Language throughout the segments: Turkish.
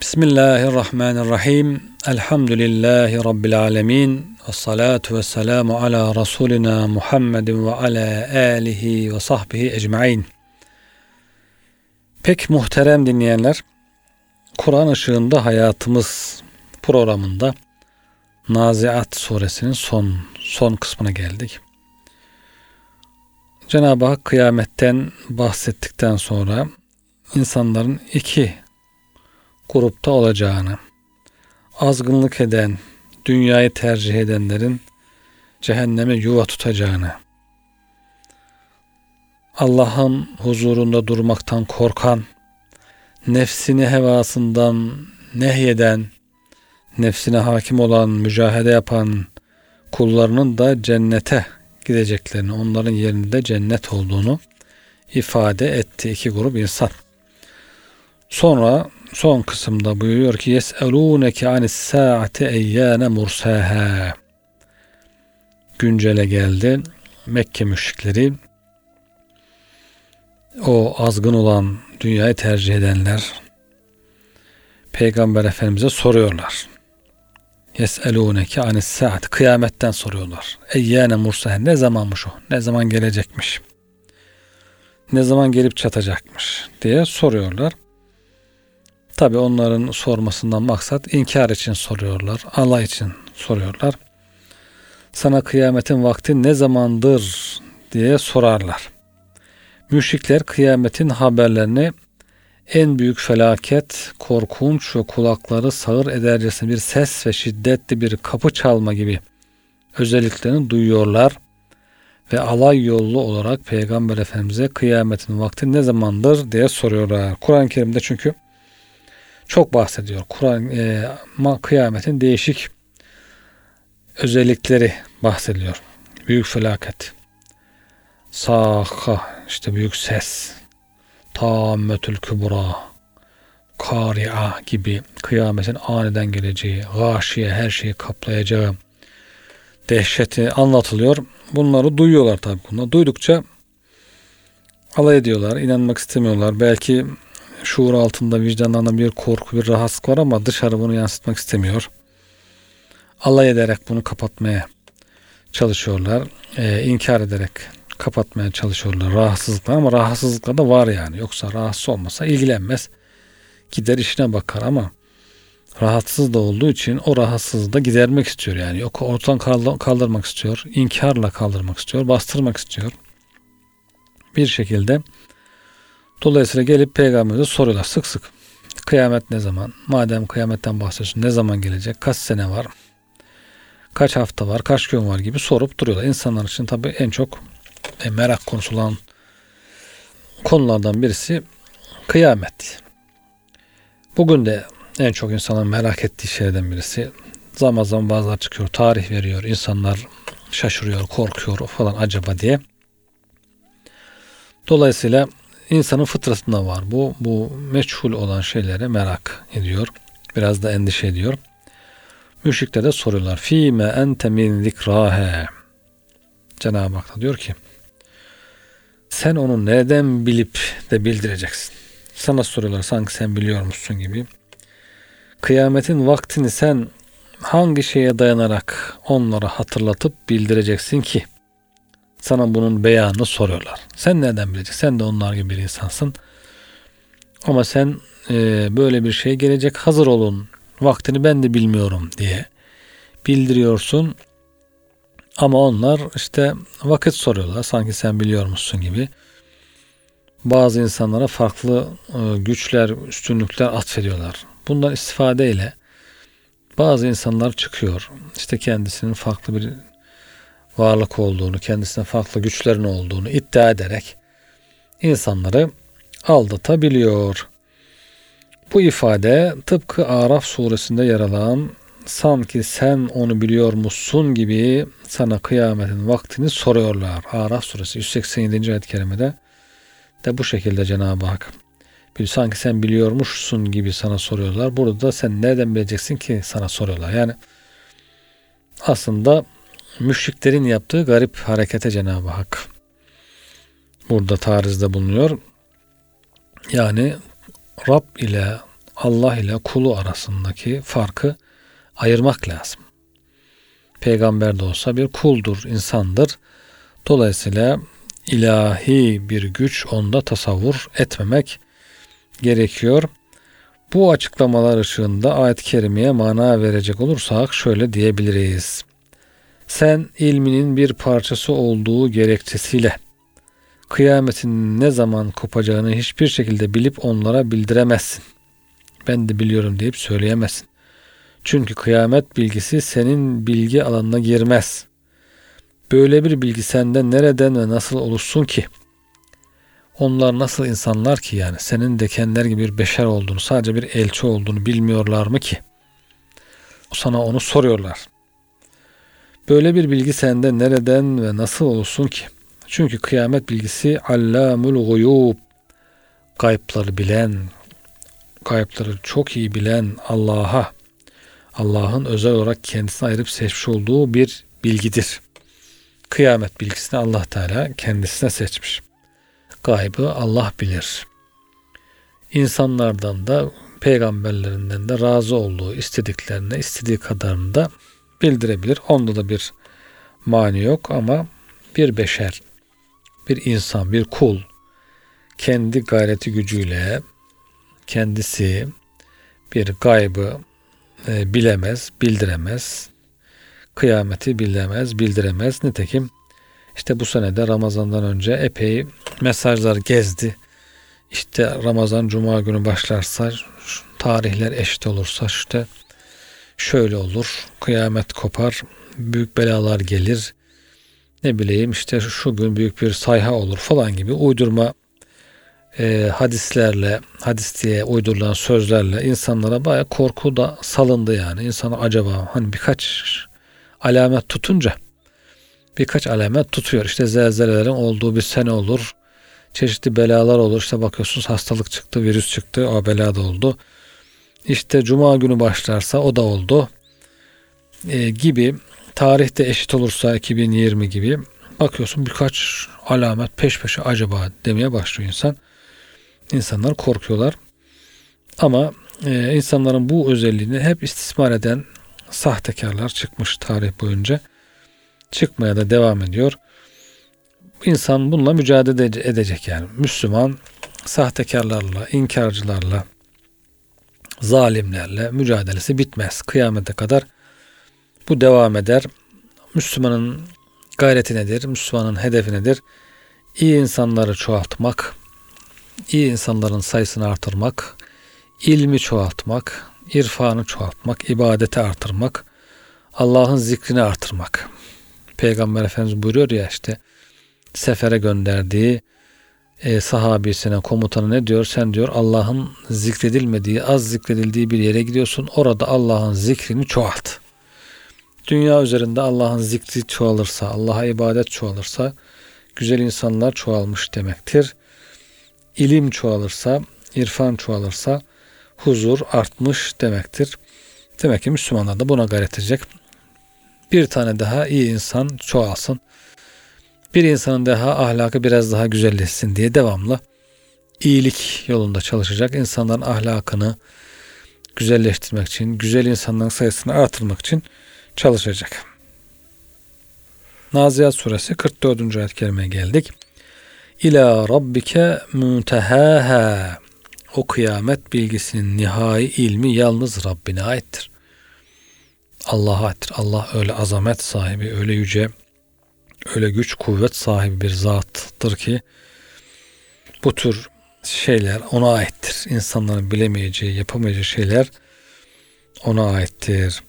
Bismillahirrahmanirrahim. Elhamdülillahi Rabbil alemin. Ve salatu ve selamu ala Resulina Muhammedin ve ala alihi ve sahbihi ecmain. Pek muhterem dinleyenler, Kur'an ışığında hayatımız programında Naziat suresinin son son kısmına geldik. Cenab-ı Hak kıyametten bahsettikten sonra insanların iki grupta olacağını, azgınlık eden, dünyayı tercih edenlerin cehenneme yuva tutacağını, Allah'ın huzurunda durmaktan korkan, nefsini hevasından nehyeden, nefsine hakim olan, mücahede yapan kullarının da cennete gideceklerini, onların yerinde cennet olduğunu ifade etti iki grup insan. Sonra son kısımda buyuruyor ki yes'elûneke anis saati eyyâne mursaha. Güncele geldi. Mekke müşrikleri o azgın olan dünyayı tercih edenler Peygamber Efendimiz'e soruyorlar. Yes'elûneke anis saat. Kıyametten soruyorlar. Eyyâne mursaha. Ne zamanmış o? Ne zaman gelecekmiş? Ne zaman gelip çatacakmış? diye soruyorlar. Tabi onların sormasından maksat inkar için soruyorlar. Allah için soruyorlar. Sana kıyametin vakti ne zamandır diye sorarlar. Müşrikler kıyametin haberlerini en büyük felaket, korkunç ve kulakları sağır edercesine bir ses ve şiddetli bir kapı çalma gibi özelliklerini duyuyorlar ve alay yollu olarak Peygamber Efendimiz'e kıyametin vakti ne zamandır diye soruyorlar. Kur'an-ı Kerim'de çünkü çok bahsediyor. Kur'an e, kıyametin değişik özellikleri bahsediliyor. Büyük felaket. Saka işte büyük ses. Tammetül kübra. Kari'a gibi kıyametin aniden geleceği, gâşiye her şeyi kaplayacağı dehşeti anlatılıyor. Bunları duyuyorlar tabi. Bunları duydukça alay ediyorlar, inanmak istemiyorlar. Belki şuur altında vicdanlarında bir korku, bir rahatsızlık var ama dışarı bunu yansıtmak istemiyor. Alay ederek bunu kapatmaya çalışıyorlar. E, inkar ederek kapatmaya çalışıyorlar rahatsızlıklar ama rahatsızlıklar da var yani. Yoksa rahatsız olmasa ilgilenmez. Gider işine bakar ama rahatsız da olduğu için o rahatsızlığı da gidermek istiyor yani. Yok ortadan kaldırmak istiyor. inkarla kaldırmak istiyor. Bastırmak istiyor. Bir şekilde Dolayısıyla gelip peygamberimize soruyorlar sık sık. Kıyamet ne zaman? Madem kıyametten bahsediyorsun ne zaman gelecek? Kaç sene var? Kaç hafta var? Kaç gün var gibi sorup duruyorlar. İnsanlar için tabii en çok e, merak konusu olan konulardan birisi kıyamet. Bugün de en çok insanların merak ettiği şeylerden birisi. Zaman zaman bazılar çıkıyor, tarih veriyor. İnsanlar şaşırıyor, korkuyor falan acaba diye. Dolayısıyla insanın fıtratında var. Bu bu meçhul olan şeylere merak ediyor. Biraz da endişe ediyor. Müşrikler de soruyorlar. Fîme ente min zikrâhe. Cenab-ı Hak da diyor ki sen onu neden bilip de bildireceksin? Sana soruyorlar sanki sen biliyor musun gibi. Kıyametin vaktini sen hangi şeye dayanarak onlara hatırlatıp bildireceksin ki? Sana bunun beyanını soruyorlar. Sen nereden bileceksin? Sen de onlar gibi bir insansın. Ama sen e, böyle bir şey gelecek hazır olun. Vaktini ben de bilmiyorum diye bildiriyorsun. Ama onlar işte vakit soruyorlar. Sanki sen biliyor musun gibi. Bazı insanlara farklı e, güçler, üstünlükler atfediyorlar. Bundan istifadeyle bazı insanlar çıkıyor. İşte kendisinin farklı bir varlık olduğunu, kendisine farklı güçlerin olduğunu iddia ederek insanları aldatabiliyor. Bu ifade tıpkı Araf suresinde yer alan sanki sen onu biliyor musun gibi sana kıyametin vaktini soruyorlar. Araf suresi 187. ayet-i kerimede de bu şekilde Cenab-ı Hak bir sanki sen biliyormuşsun gibi sana soruyorlar. Burada da sen nereden bileceksin ki sana soruyorlar. Yani aslında müşriklerin yaptığı garip harekete Cenab-ı Hak burada tarizde bulunuyor. Yani Rab ile Allah ile kulu arasındaki farkı ayırmak lazım. Peygamber de olsa bir kuldur, insandır. Dolayısıyla ilahi bir güç onda tasavvur etmemek gerekiyor. Bu açıklamalar ışığında ayet-i kerimeye mana verecek olursak şöyle diyebiliriz. Sen ilminin bir parçası olduğu gerekçesiyle kıyametin ne zaman kopacağını hiçbir şekilde bilip onlara bildiremezsin. Ben de biliyorum deyip söyleyemezsin. Çünkü kıyamet bilgisi senin bilgi alanına girmez. Böyle bir bilgi sende nereden ve nasıl oluşsun ki? Onlar nasıl insanlar ki yani senin de kendileri gibi bir beşer olduğunu, sadece bir elçi olduğunu bilmiyorlar mı ki? Sana onu soruyorlar. Böyle bir bilgi sende nereden ve nasıl olsun ki? Çünkü kıyamet bilgisi allamul guyub. Gaypları bilen, gaypları çok iyi bilen Allah'a, Allah'ın özel olarak kendisine ayırıp seçmiş olduğu bir bilgidir. Kıyamet bilgisini Allah Teala kendisine seçmiş. Gaybı Allah bilir. İnsanlardan da peygamberlerinden de razı olduğu istediklerine istediği kadarını da bildirebilir. Onda da bir mani yok ama bir beşer, bir insan, bir kul kendi gayreti gücüyle kendisi bir gaybı e, bilemez, bildiremez. Kıyameti bilemez, bildiremez. Nitekim işte bu senede Ramazan'dan önce epey mesajlar gezdi. İşte Ramazan Cuma günü başlarsa tarihler eşit olursa işte şöyle olur. Kıyamet kopar. Büyük belalar gelir. Ne bileyim işte şu gün büyük bir sayha olur falan gibi uydurma e, hadislerle, hadis diye uydurulan sözlerle insanlara baya korku da salındı yani. İnsana acaba hani birkaç alamet tutunca birkaç alamet tutuyor. İşte zelzelelerin olduğu bir sene olur. Çeşitli belalar olur. İşte bakıyorsunuz hastalık çıktı, virüs çıktı. O bela da oldu. İşte cuma günü başlarsa o da oldu. E, gibi tarihte eşit olursa 2020 gibi bakıyorsun birkaç alamet peş peşe acaba demeye başlıyor insan. İnsanlar korkuyorlar. Ama e, insanların bu özelliğini hep istismar eden sahtekarlar çıkmış tarih boyunca. Çıkmaya da devam ediyor. İnsan bununla mücadele edecek yani. Müslüman sahtekarlarla, inkarcılarla, zalimlerle mücadelesi bitmez. Kıyamete kadar bu devam eder. Müslümanın gayreti nedir? Müslümanın hedefi nedir? İyi insanları çoğaltmak, iyi insanların sayısını artırmak, ilmi çoğaltmak, irfanı çoğaltmak, ibadeti artırmak, Allah'ın zikrini artırmak. Peygamber Efendimiz buyuruyor ya işte sefere gönderdiği e, sahabisine komutanı ne diyor? Sen diyor Allah'ın zikredilmediği, az zikredildiği bir yere gidiyorsun. Orada Allah'ın zikrini çoğalt. Dünya üzerinde Allah'ın zikri çoğalırsa, Allah'a ibadet çoğalırsa güzel insanlar çoğalmış demektir. İlim çoğalırsa, irfan çoğalırsa huzur artmış demektir. Demek ki Müslümanlar da buna gayret edecek. Bir tane daha iyi insan çoğalsın. Bir insanın daha ahlakı biraz daha güzelleşsin diye devamlı iyilik yolunda çalışacak. İnsanların ahlakını güzelleştirmek için, güzel insanların sayısını artırmak için çalışacak. Naziyat suresi 44. ayet kerimeye geldik. İlâ rabbike müntehâhâ. O kıyamet bilgisinin nihai ilmi yalnız Rabbine aittir. Allah'a aittir. Allah öyle azamet sahibi, öyle yüce, öyle güç, kuvvet sahibi bir zattır ki bu tür şeyler ona aittir. İnsanların bilemeyeceği, yapamayacağı şeyler ona aittir.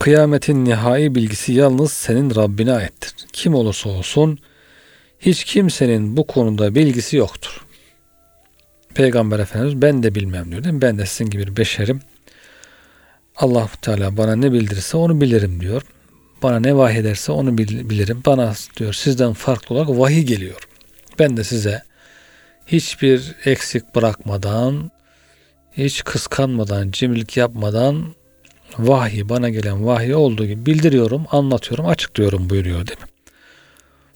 Kıyametin nihai bilgisi yalnız senin Rabbine aittir. Kim olursa olsun hiç kimsenin bu konuda bilgisi yoktur. Peygamber Efendimiz ben de bilmem diyor? Ben de sizin gibi bir beşerim. allah Teala bana ne bildirirse onu bilirim diyor. Bana ne vahiy ederse onu bilirim. Bana diyor sizden farklı olarak vahiy geliyor. Ben de size hiçbir eksik bırakmadan, hiç kıskanmadan, cimrilik yapmadan vahyi bana gelen vahyi olduğu gibi bildiriyorum, anlatıyorum, açıklıyorum buyuruyor değil mi?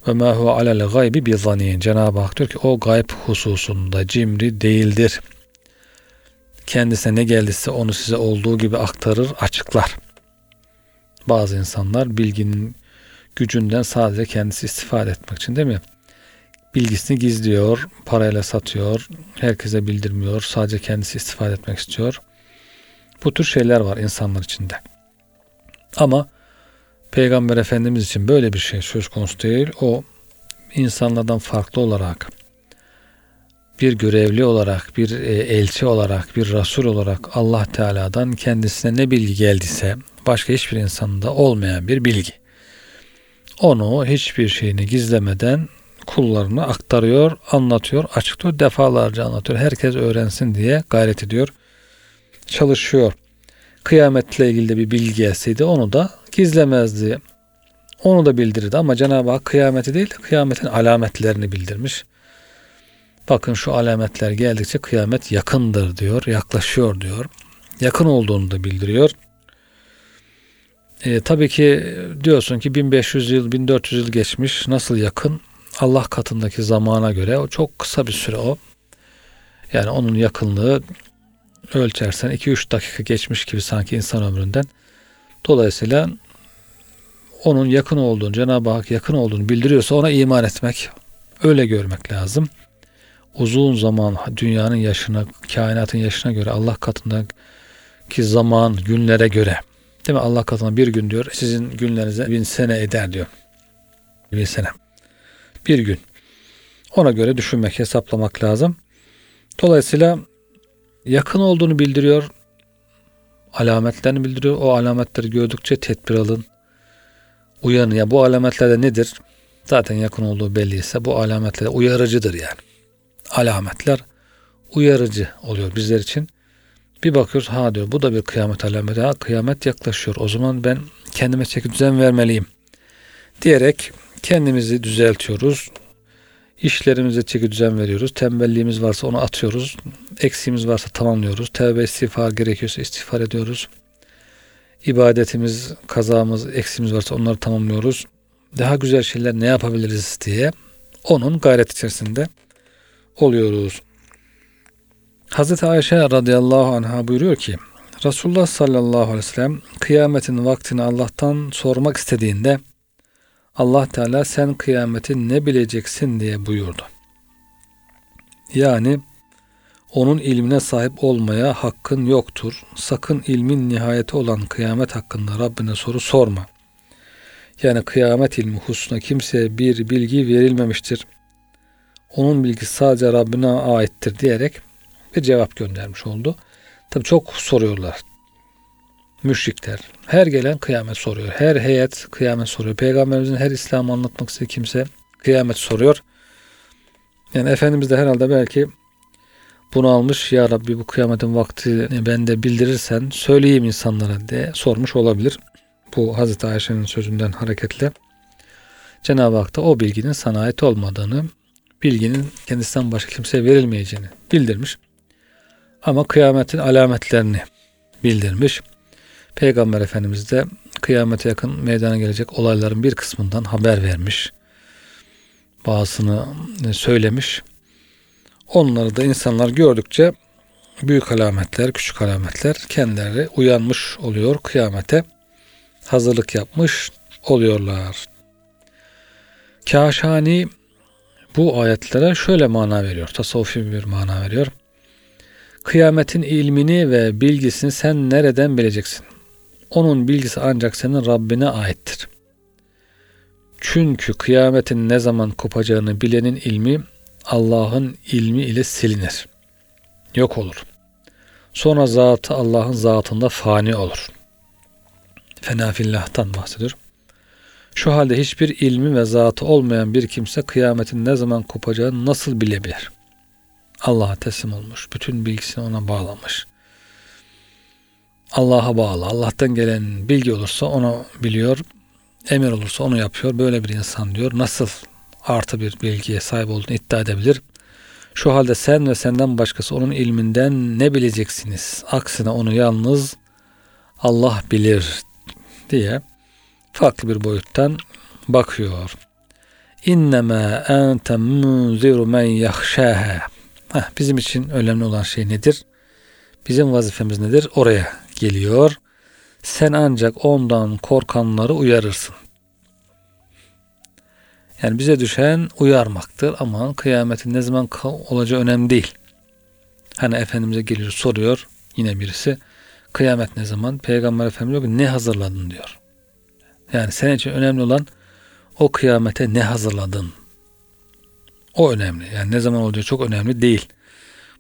Ve ma huve alel gaybi bi zanin. Cenab-ı Hak diyor ki o gayb hususunda cimri değildir. kendisine ne geldiyse onu size olduğu gibi aktarır, açıklar. Bazı insanlar bilginin gücünden sadece kendisi istifade etmek için değil mi? Bilgisini gizliyor, parayla satıyor, herkese bildirmiyor, sadece kendisi istifade etmek istiyor. Bu tür şeyler var insanlar içinde. Ama Peygamber Efendimiz için böyle bir şey söz konusu değil. O insanlardan farklı olarak bir görevli olarak, bir e, elçi olarak, bir rasul olarak Allah Teala'dan kendisine ne bilgi geldiyse başka hiçbir insanda olmayan bir bilgi. Onu hiçbir şeyini gizlemeden kullarına aktarıyor, anlatıyor, açıklıyor, defalarca anlatıyor. Herkes öğrensin diye gayret ediyor, çalışıyor. Kıyametle ilgili de bir bilgi gelseydi onu da gizlemezdi. Onu da bildirirdi ama Cenab-ı Hak kıyameti değil, kıyametin alametlerini bildirmiş. Bakın şu alametler geldikçe kıyamet yakındır diyor, yaklaşıyor diyor. Yakın olduğunu da bildiriyor. E, tabii ki diyorsun ki 1500 yıl, 1400 yıl geçmiş. Nasıl yakın? Allah katındaki zamana göre o çok kısa bir süre o. Yani onun yakınlığı ölçersen 2-3 dakika geçmiş gibi sanki insan ömründen. Dolayısıyla onun yakın olduğunu, Cenab-ı Hak yakın olduğunu bildiriyorsa ona iman etmek, öyle görmek lazım. Uzun zaman dünyanın yaşına, kainatın yaşına göre Allah katındaki zaman, günlere göre Değil mi? Allah katında bir gün diyor sizin günlerinize bin sene eder diyor. Bin sene. Bir gün. Ona göre düşünmek, hesaplamak lazım. Dolayısıyla yakın olduğunu bildiriyor. Alametlerini bildiriyor. O alametleri gördükçe tedbir alın. Uyanın. Ya bu alametler de nedir? Zaten yakın olduğu belliyse bu alametler uyarıcıdır yani. Alametler uyarıcı oluyor bizler için. Bir bakıyoruz ha diyor bu da bir kıyamet alameti. Ha kıyamet yaklaşıyor. O zaman ben kendime çeki düzen vermeliyim. Diyerek kendimizi düzeltiyoruz. İşlerimize çeki düzen veriyoruz. Tembelliğimiz varsa onu atıyoruz. Eksiğimiz varsa tamamlıyoruz. Tevbe istiğfar gerekiyorsa istiğfar ediyoruz. İbadetimiz, kazamız, eksiğimiz varsa onları tamamlıyoruz. Daha güzel şeyler ne yapabiliriz diye onun gayret içerisinde oluyoruz. Hazreti Ayşe radıyallahu anha buyuruyor ki Resulullah sallallahu aleyhi ve sellem kıyametin vaktini Allah'tan sormak istediğinde Allah Teala sen kıyameti ne bileceksin diye buyurdu. Yani onun ilmine sahip olmaya hakkın yoktur. Sakın ilmin nihayeti olan kıyamet hakkında Rabbine soru sorma. Yani kıyamet ilmi hususuna kimseye bir bilgi verilmemiştir. Onun bilgisi sadece Rabbine aittir diyerek bir cevap göndermiş oldu. Tabi çok soruyorlar. Müşrikler. Her gelen kıyamet soruyor. Her heyet kıyamet soruyor. Peygamberimizin her İslam'ı anlatmak istediği kimse kıyamet soruyor. Yani Efendimiz de herhalde belki bunu almış. Ya Rabbi bu kıyametin vaktini bende bildirirsen söyleyeyim insanlara diye sormuş olabilir. Bu Hazreti Ayşe'nin sözünden hareketle. Cenab-ı Hak da o bilginin sana ait olmadığını, bilginin kendisinden başka kimseye verilmeyeceğini bildirmiş. Ama kıyametin alametlerini bildirmiş. Peygamber Efendimiz de kıyamete yakın meydana gelecek olayların bir kısmından haber vermiş. Bazısını söylemiş. Onları da insanlar gördükçe büyük alametler, küçük alametler kendileri uyanmış oluyor kıyamete. Hazırlık yapmış oluyorlar. Kaşani bu ayetlere şöyle mana veriyor. Tasavvufi bir mana veriyor. Kıyametin ilmini ve bilgisini sen nereden bileceksin? Onun bilgisi ancak senin Rabbine aittir. Çünkü kıyametin ne zaman kopacağını bilenin ilmi Allah'ın ilmi ile silinir. Yok olur. Sonra zatı Allah'ın zatında fani olur. Fenafillah'tan bahsediyor. Şu halde hiçbir ilmi ve zatı olmayan bir kimse kıyametin ne zaman kopacağını nasıl bilebilir? Allah'a teslim olmuş. Bütün bilgisini ona bağlamış. Allah'a bağlı. Allah'tan gelen bilgi olursa onu biliyor. Emir olursa onu yapıyor. Böyle bir insan diyor. Nasıl artı bir bilgiye sahip olduğunu iddia edebilir? Şu halde sen ve senden başkası onun ilminden ne bileceksiniz? Aksine onu yalnız Allah bilir diye farklı bir boyuttan bakıyor. İnnemâ ente munziru men yahşâhe. Heh, bizim için önemli olan şey nedir? Bizim vazifemiz nedir? Oraya geliyor. Sen ancak ondan korkanları uyarırsın. Yani bize düşen uyarmaktır. Ama kıyametin ne zaman olacağı önemli değil. Hani Efendimiz'e geliyor soruyor yine birisi. Kıyamet ne zaman? Peygamber Efendimiz diyor ki ne hazırladın diyor. Yani senin için önemli olan o kıyamete ne hazırladın? O önemli. Yani ne zaman olacağı çok önemli değil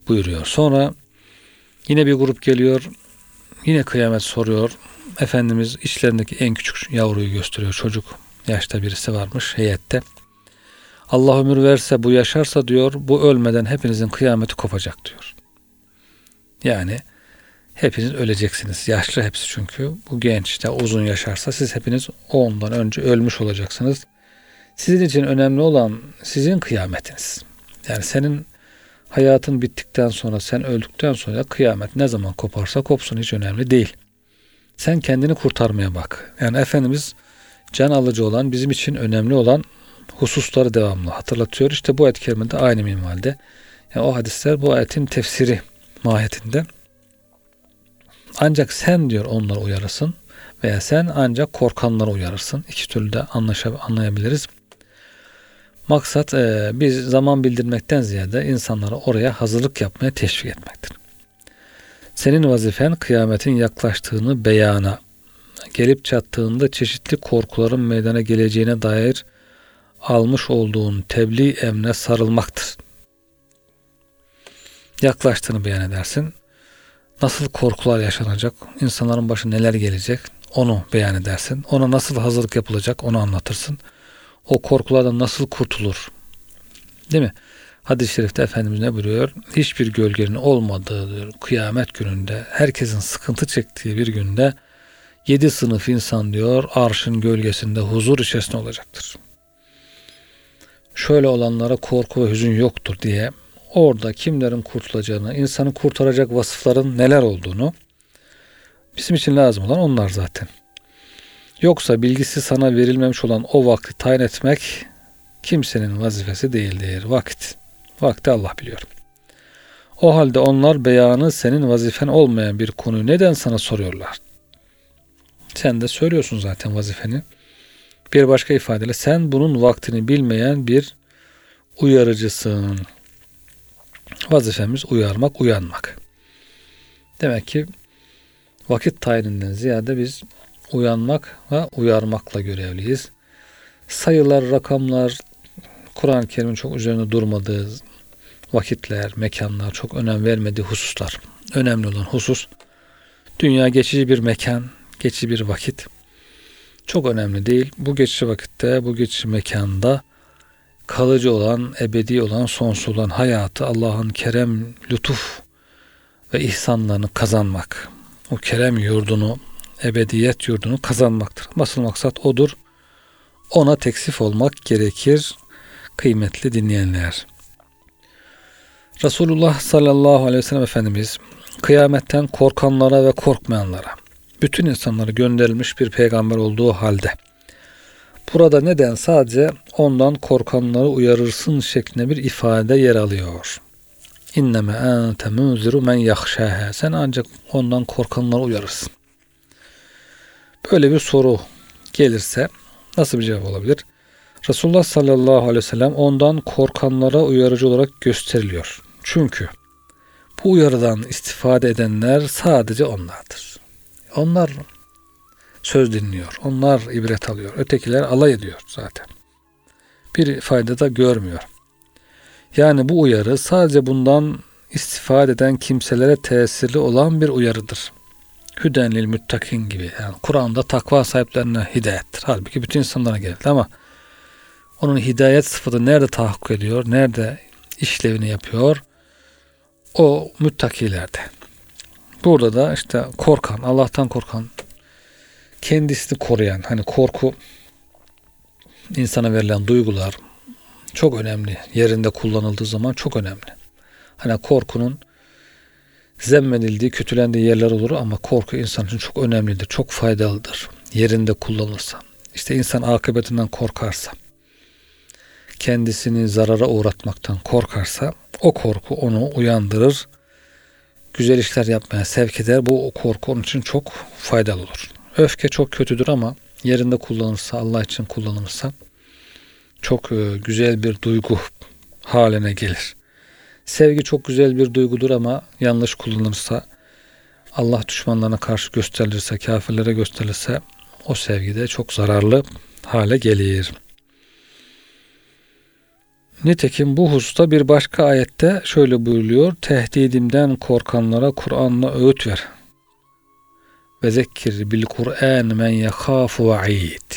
buyuruyor. Sonra yine bir grup geliyor. Yine kıyamet soruyor. Efendimiz içlerindeki en küçük yavruyu gösteriyor. Çocuk yaşta birisi varmış heyette. Allah ömür verse bu yaşarsa diyor bu ölmeden hepinizin kıyameti kopacak diyor. Yani hepiniz öleceksiniz. Yaşlı hepsi çünkü. Bu genç de uzun yaşarsa siz hepiniz ondan önce ölmüş olacaksınız. Sizin için önemli olan sizin kıyametiniz. Yani senin hayatın bittikten sonra, sen öldükten sonra kıyamet ne zaman koparsa kopsun hiç önemli değil. Sen kendini kurtarmaya bak. Yani Efendimiz can alıcı olan, bizim için önemli olan hususları devamlı hatırlatıyor. İşte bu ayet-i aynı minvalde. Yani o hadisler bu ayetin tefsiri mahiyetinde. Ancak sen diyor onları uyarırsın veya sen ancak korkanları uyarırsın. İki türlü de anlayabiliriz. Maksat e, biz zaman bildirmekten ziyade insanları oraya hazırlık yapmaya teşvik etmektir. Senin vazifen kıyametin yaklaştığını beyana, gelip çattığında çeşitli korkuların meydana geleceğine dair almış olduğun tebliğ emne sarılmaktır. Yaklaştığını beyan edersin. Nasıl korkular yaşanacak, insanların başı neler gelecek onu beyan edersin. Ona nasıl hazırlık yapılacak onu anlatırsın o korkulardan nasıl kurtulur? Değil mi? Hadis-i şerifte Efendimiz ne buyuruyor? Hiçbir gölgenin olmadığı kıyamet gününde, herkesin sıkıntı çektiği bir günde yedi sınıf insan diyor arşın gölgesinde huzur içerisinde olacaktır. Şöyle olanlara korku ve hüzün yoktur diye orada kimlerin kurtulacağını, insanı kurtaracak vasıfların neler olduğunu bizim için lazım olan onlar zaten. Yoksa bilgisi sana verilmemiş olan o vakti tayin etmek kimsenin vazifesi değildir. Vakit. Vakti Allah biliyor. O halde onlar beyanı senin vazifen olmayan bir konuyu neden sana soruyorlar? Sen de söylüyorsun zaten vazifeni. Bir başka ifadeyle sen bunun vaktini bilmeyen bir uyarıcısın. Vazifemiz uyarmak, uyanmak. Demek ki vakit tayininden ziyade biz uyanmak ve uyarmakla görevliyiz. Sayılar, rakamlar, Kur'an-ı Kerim'in çok üzerine durmadığı vakitler, mekanlar, çok önem vermediği hususlar. Önemli olan husus dünya geçici bir mekan, geçici bir vakit. Çok önemli değil. Bu geçici vakitte, bu geçici mekanda kalıcı olan, ebedi olan, sonsuz olan hayatı Allah'ın kerem, lütuf ve ihsanlarını kazanmak. O kerem yurdunu ebediyet yurdunu kazanmaktır. Asıl maksat odur. Ona teksif olmak gerekir kıymetli dinleyenler. Resulullah sallallahu aleyhi ve sellem Efendimiz kıyametten korkanlara ve korkmayanlara bütün insanları gönderilmiş bir peygamber olduğu halde burada neden sadece ondan korkanları uyarırsın şeklinde bir ifade yer alıyor. İnneme ente munziru men yahşaha. Sen ancak ondan korkanları uyarırsın. Böyle bir soru gelirse nasıl bir cevap olabilir? Resulullah sallallahu aleyhi ve sellem ondan korkanlara uyarıcı olarak gösteriliyor. Çünkü bu uyarıdan istifade edenler sadece onlardır. Onlar söz dinliyor. Onlar ibret alıyor. Ötekiler alay ediyor zaten. Bir fayda da görmüyor. Yani bu uyarı sadece bundan istifade eden kimselere tesirli olan bir uyarıdır. Hüdenlil müttakin gibi. Yani Kur'an'da takva sahiplerine hidayettir. Halbuki bütün insanlara geldi ama onun hidayet sıfatı nerede tahakkuk ediyor, nerede işlevini yapıyor? O müttakilerde. Burada da işte korkan, Allah'tan korkan, kendisini koruyan, hani korku insana verilen duygular çok önemli. Yerinde kullanıldığı zaman çok önemli. Hani korkunun zemmedildiği, kötülendiği yerler olur ama korku insan için çok önemlidir, çok faydalıdır. Yerinde kullanılırsa. İşte insan akıbetinden korkarsa, kendisini zarara uğratmaktan korkarsa o korku onu uyandırır, güzel işler yapmaya sevk eder. Bu korku onun için çok faydalı olur. Öfke çok kötüdür ama yerinde kullanılırsa, Allah için kullanılırsa çok e, güzel bir duygu haline gelir. Sevgi çok güzel bir duygudur ama yanlış kullanılırsa Allah düşmanlarına karşı gösterilirse, kafirlere gösterilirse o sevgi de çok zararlı hale gelir. Nitekim bu hususta bir başka ayette şöyle buyuruyor. Tehdidimden korkanlara Kur'an'la öğüt ver. Ve zekkir bil Kur'an men yekhafu va'id.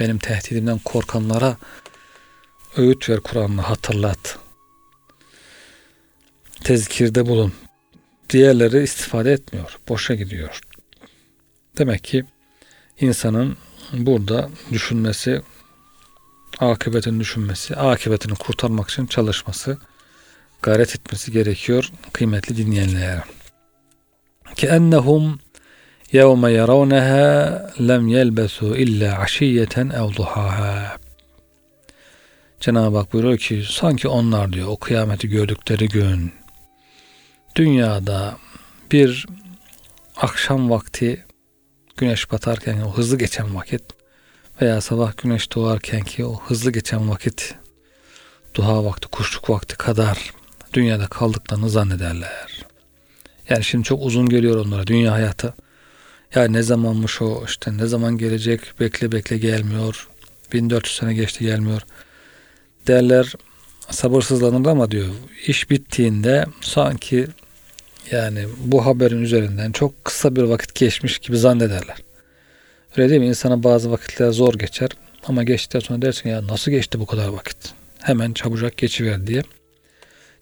Benim tehdidimden korkanlara öğüt ver Kur'an'la hatırlat. Tezkirde bulun. Diğerleri istifade etmiyor. Boşa gidiyor. Demek ki insanın burada düşünmesi, akıbetini düşünmesi, akıbetini kurtarmak için çalışması, gayret etmesi gerekiyor kıymetli dinleyenler. Ki ennehum yevme yaravneha lem yelbesu illa aşiyeten ev duhaha. Cenab-ı Hak buyuruyor ki sanki onlar diyor o kıyameti gördükleri gün dünyada bir akşam vakti güneş batarken o hızlı geçen vakit veya sabah güneş doğarken ki o hızlı geçen vakit duha vakti, kuşluk vakti kadar dünyada kaldıklarını zannederler. Yani şimdi çok uzun geliyor onlara dünya hayatı. Ya ne zamanmış o işte ne zaman gelecek bekle bekle gelmiyor. 1400 sene geçti gelmiyor. Derler sabırsızlanır ama diyor iş bittiğinde sanki yani bu haberin üzerinden çok kısa bir vakit geçmiş gibi zannederler. Öyle değil mi? İnsana bazı vakitler zor geçer ama geçtikten sonra dersin ya nasıl geçti bu kadar vakit? Hemen çabucak geçiver diye.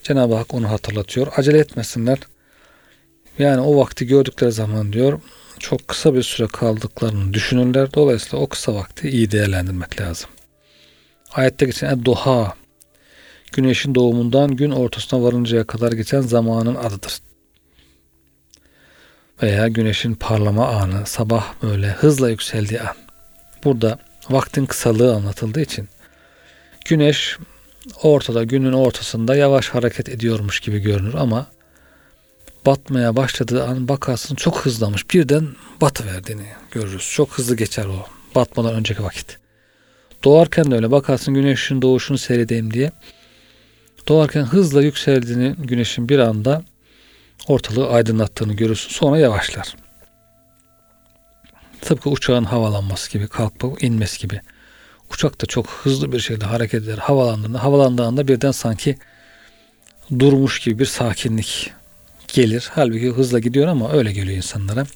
Cenab-ı Hak onu hatırlatıyor. Acele etmesinler. Yani o vakti gördükleri zaman diyor çok kısa bir süre kaldıklarını düşünürler. Dolayısıyla o kısa vakti iyi değerlendirmek lazım. Ayette geçen duha güneşin doğumundan gün ortasına varıncaya kadar geçen zamanın adıdır veya güneşin parlama anı, sabah böyle hızla yükseldiği an. Burada vaktin kısalığı anlatıldığı için güneş ortada, günün ortasında yavaş hareket ediyormuş gibi görünür ama batmaya başladığı an bakarsın çok hızlamış. Birden batı verdiğini görürüz. Çok hızlı geçer o batmadan önceki vakit. Doğarken de öyle bakarsın güneşin doğuşunu seyredeyim diye. Doğarken hızla yükseldiğini güneşin bir anda ortalığı aydınlattığını görürsün. Sonra yavaşlar. Tıpkı uçağın havalanması gibi, kalkıp inmesi gibi. Uçak da çok hızlı bir şekilde hareket eder. Havalandığında, havalandığında birden sanki durmuş gibi bir sakinlik gelir. Halbuki hızla gidiyor ama öyle geliyor insanlara.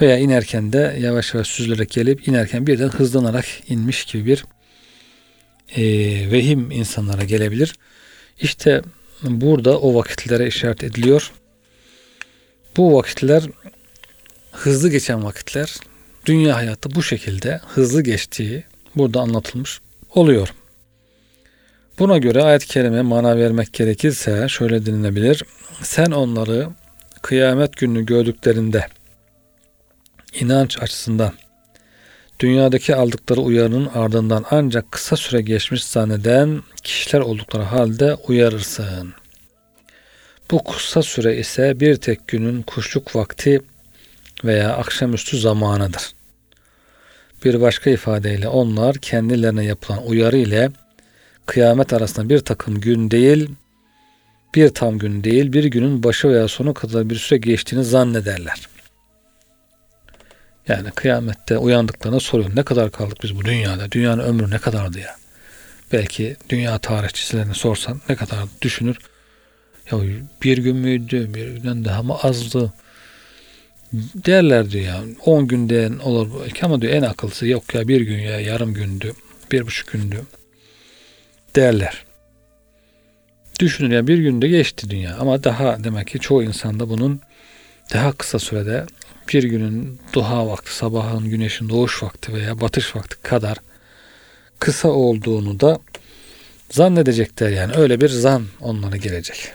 Veya inerken de yavaş yavaş süzülerek gelip inerken birden hızlanarak inmiş gibi bir e, vehim insanlara gelebilir. İşte burada o vakitlere işaret ediliyor. Bu vakitler hızlı geçen vakitler dünya hayatı bu şekilde hızlı geçtiği burada anlatılmış oluyor. Buna göre ayet-i kerime mana vermek gerekirse şöyle denilebilir. Sen onları kıyamet gününü gördüklerinde inanç açısından dünyadaki aldıkları uyarının ardından ancak kısa süre geçmiş zanneden kişiler oldukları halde uyarırsın.'' Bu kısa süre ise bir tek günün kuşluk vakti veya akşamüstü zamanıdır. Bir başka ifadeyle onlar kendilerine yapılan uyarı ile kıyamet arasında bir takım gün değil, bir tam gün değil, bir günün başı veya sonu kadar bir süre geçtiğini zannederler. Yani kıyamette uyandıklarına soruyor. Ne kadar kaldık biz bu dünyada? Dünyanın ömrü ne kadardı ya? Belki dünya tarihçilerine sorsan ne kadar düşünür? Ya bir gün müydü, bir günden daha mı azdı? Derler diyor ya. 10 günden olur belki ama diyor en akıllısı yok ya bir gün ya yarım gündü, bir buçuk gündü derler. Düşünün ya bir günde geçti dünya ama daha demek ki çoğu insanda bunun daha kısa sürede bir günün duha vakti, sabahın güneşin doğuş vakti veya batış vakti kadar kısa olduğunu da zannedecekler yani. Öyle bir zan onlara gelecek.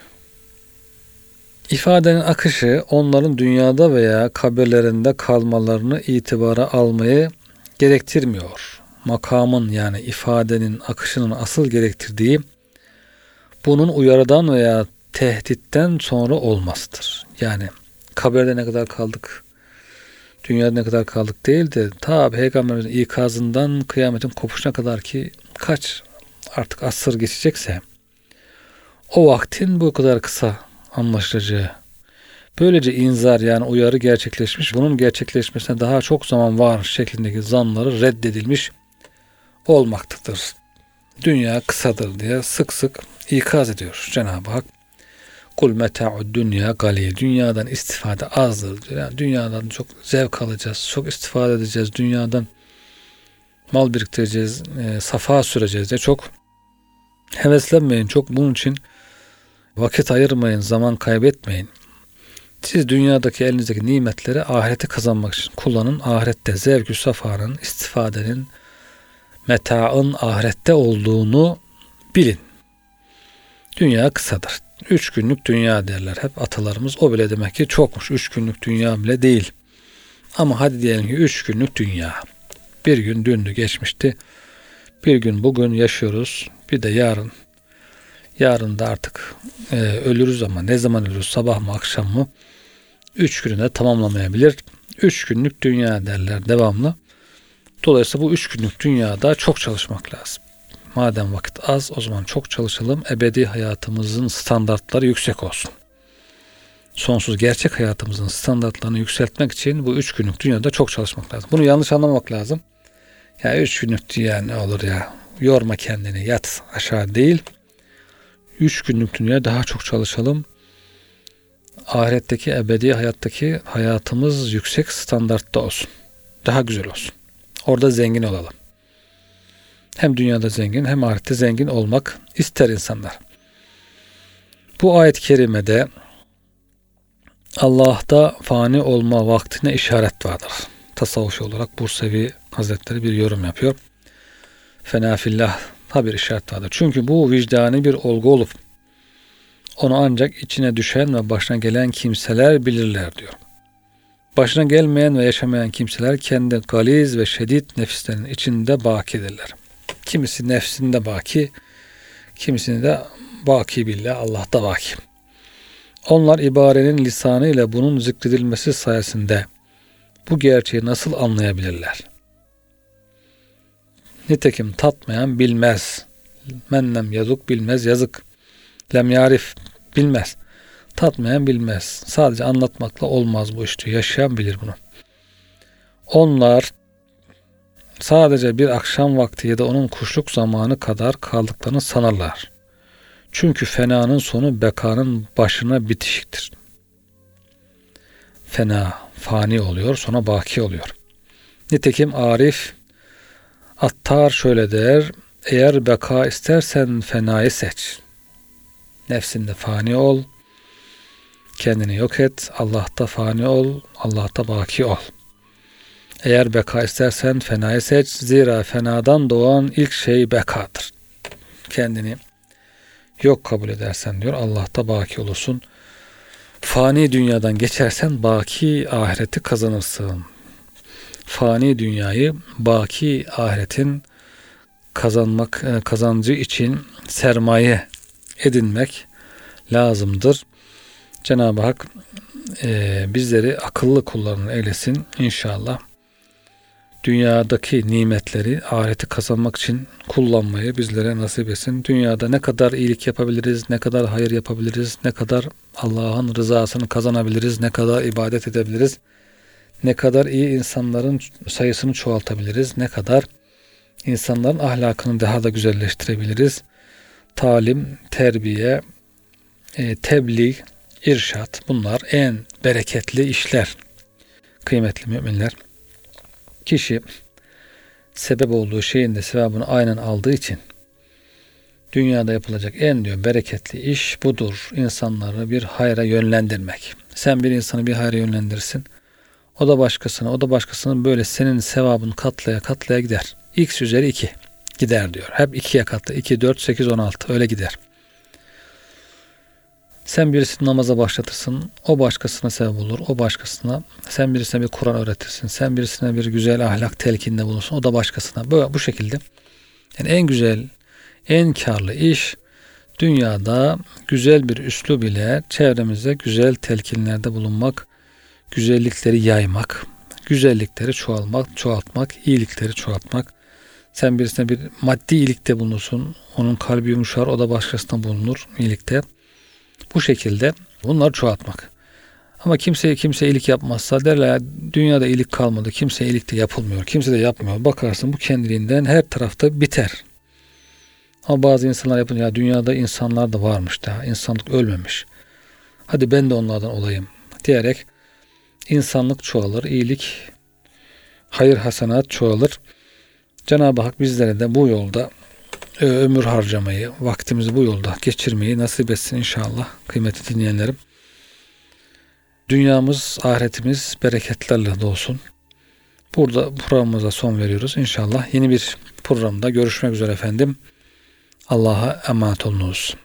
İfadenin akışı onların dünyada veya kabirlerinde kalmalarını itibara almayı gerektirmiyor. Makamın yani ifadenin akışının asıl gerektirdiği bunun uyarıdan veya tehditten sonra olmasıdır. Yani kabirde ne kadar kaldık, dünyada ne kadar kaldık değil de ta peygamberimizin ikazından kıyametin kopuşuna kadar ki kaç artık asır geçecekse o vaktin bu kadar kısa anlaşılacağı böylece inzar yani uyarı gerçekleşmiş bunun gerçekleşmesine daha çok zaman var şeklindeki zanları reddedilmiş olmaktadır. Dünya kısadır diye sık sık ikaz ediyor Cenab-ı Hak. Kul meta'ud dünya gali. Dünyadan istifade azdır. Yani dünyadan çok zevk alacağız. Çok istifade edeceğiz. Dünyadan mal biriktireceğiz. E, safa süreceğiz diye çok heveslenmeyin. Çok bunun için vakit ayırmayın. Zaman kaybetmeyin. Siz dünyadaki elinizdeki nimetleri ahirete kazanmak için kullanın. Ahirette zevkü safanın, istifadenin, metaın ahirette olduğunu bilin. Dünya kısadır. Üç günlük dünya derler hep atalarımız. O bile demek ki çokmuş. Üç günlük dünya bile değil. Ama hadi diyelim ki üç günlük dünya. Bir gün dündü geçmişti. Bir gün bugün yaşıyoruz. Bir de yarın. Yarın da artık e, ölürüz ama ne zaman ölürüz? Sabah mı akşam mı? Üç günü tamamlamayabilir. Üç günlük dünya derler devamlı. Dolayısıyla bu üç günlük dünyada çok çalışmak lazım. Madem vakit az o zaman çok çalışalım. Ebedi hayatımızın standartları yüksek olsun. Sonsuz gerçek hayatımızın standartlarını yükseltmek için bu üç günlük dünyada çok çalışmak lazım. Bunu yanlış anlamamak lazım. Ya üç günlük dünya ne olur ya yorma kendini yat aşağı değil. Üç günlük dünya daha çok çalışalım. Ahiretteki ebedi hayattaki hayatımız yüksek standartta olsun. Daha güzel olsun. Orada zengin olalım. Hem dünyada zengin hem ahirette zengin olmak ister insanlar. Bu ayet-i kerimede Allah'ta fani olma vaktine işaret vardır. Tasavvufi olarak Bursevi Hazretleri bir yorum yapıyor. Fenafillah bir işaret vardır. Çünkü bu vicdani bir olgu olup onu ancak içine düşen ve başına gelen kimseler bilirler diyor. Başına gelmeyen ve yaşamayan kimseler kendi galiz ve şiddet nefislerin içinde bakidirler. Kimisi nefsinde baki, kimisini de baki billah, Allah'ta baki. Onlar ibarenin lisanı ile bunun zikredilmesi sayesinde bu gerçeği nasıl anlayabilirler? Nitekim tatmayan bilmez. Mennem yazık bilmez yazık. Lem yarif bilmez. Tatmayan bilmez. Sadece anlatmakla olmaz bu işte. Yaşayan bilir bunu. Onlar sadece bir akşam vakti ya da onun kuşluk zamanı kadar kaldıklarını sanırlar. Çünkü fenanın sonu bekanın başına bitişiktir. Fena, fani oluyor, sonra baki oluyor. Nitekim Arif Attar şöyle der, eğer beka istersen fenayı seç. Nefsinde fani ol, kendini yok et, Allah'ta fani ol, Allah'ta baki ol.'' Eğer beka istersen fenayı seç. Zira fenadan doğan ilk şey bekadır. Kendini yok kabul edersen diyor Allah'ta baki olursun. Fani dünyadan geçersen baki ahireti kazanırsın. Fani dünyayı baki ahiretin kazanmak e, kazancı için sermaye edinmek lazımdır. Cenab-ı Hak e, bizleri akıllı kullarını eylesin inşallah dünyadaki nimetleri ahireti kazanmak için kullanmayı bizlere nasip etsin. Dünyada ne kadar iyilik yapabiliriz, ne kadar hayır yapabiliriz, ne kadar Allah'ın rızasını kazanabiliriz, ne kadar ibadet edebiliriz, ne kadar iyi insanların sayısını çoğaltabiliriz, ne kadar insanların ahlakını daha da güzelleştirebiliriz. Talim, terbiye, e, tebliğ, irşat bunlar en bereketli işler. Kıymetli müminler kişi sebep olduğu şeyin de sevabını aynen aldığı için dünyada yapılacak en diyor bereketli iş budur. İnsanları bir hayra yönlendirmek. Sen bir insanı bir hayra yönlendirsin. O da başkasına, o da başkasının böyle senin sevabın katlaya katlaya gider. X üzeri 2 gider diyor. Hep 2'ye katlı. 2, 4, 8, 16 öyle gider. Sen birisini namaza başlatırsın, o başkasına sebep olur, o başkasına, sen birisine bir Kur'an öğretirsin, sen birisine bir güzel ahlak telkinde bulursun, o da başkasına. Böyle bu şekilde. Yani en güzel, en karlı iş dünyada güzel bir üslub ile çevremize güzel telkinlerde bulunmak, güzellikleri yaymak, güzellikleri çoğalmak, çoğaltmak, iyilikleri çoğaltmak. Sen birisine bir maddi iyilikte bulunursun, onun kalbi yumuşar, o da başkasına bulunur iyilikte. Bu şekilde bunları çoğaltmak. Ama kimseye kimse iyilik yapmazsa derler ya, dünyada iyilik kalmadı. Kimse iyilik de yapılmıyor. Kimse de yapmıyor. Bakarsın bu kendiliğinden her tarafta biter. Ama bazı insanlar yapınca ya dünyada insanlar da varmış daha. insanlık ölmemiş. Hadi ben de onlardan olayım diyerek insanlık çoğalır, iyilik, hayır hasenat çoğalır. Cenab-ı Hak bizlere de bu yolda e, ömür harcamayı, vaktimizi bu yolda geçirmeyi nasip etsin inşallah kıymetli dinleyenlerim. Dünyamız, ahiretimiz bereketlerle dolsun. Burada programımıza son veriyoruz. İnşallah yeni bir programda görüşmek üzere efendim. Allah'a emanet olunuz.